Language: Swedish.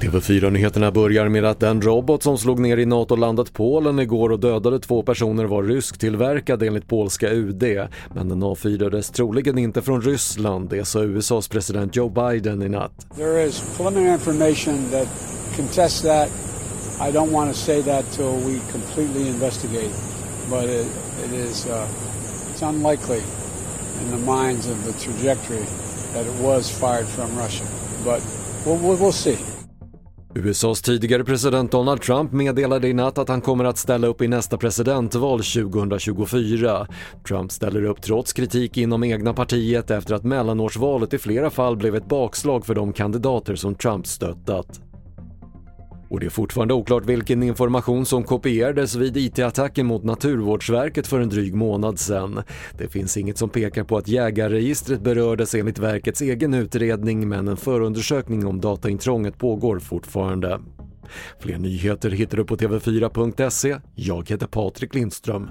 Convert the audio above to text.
TV4-nyheterna börjar med att den robot som slog ner i NATO-landet Polen igår och dödade två personer var rysktillverkad enligt polska UD. Men den avfyrades troligen inte från Ryssland, det sa USAs president Joe Biden i natt. There is preliminary information that contests that. I don't want to say that till we completely investigate, but it, it is uh, it's unlikely in the minds of the trajectory that it was fired from Russia. But we'll, we'll, see. USAs tidigare president Donald Trump meddelade i natt att han kommer att ställa upp i nästa presidentval 2024. Trump ställer upp trots kritik inom egna partiet efter att mellanårsvalet i flera fall blev ett bakslag för de kandidater som Trump stöttat. Och det är fortfarande oklart vilken information som kopierades vid IT-attacken mot Naturvårdsverket för en dryg månad sedan. Det finns inget som pekar på att jägarregistret berördes enligt verkets egen utredning men en förundersökning om dataintrånget pågår fortfarande. Fler nyheter hittar du på TV4.se. Jag heter Patrik Lindström.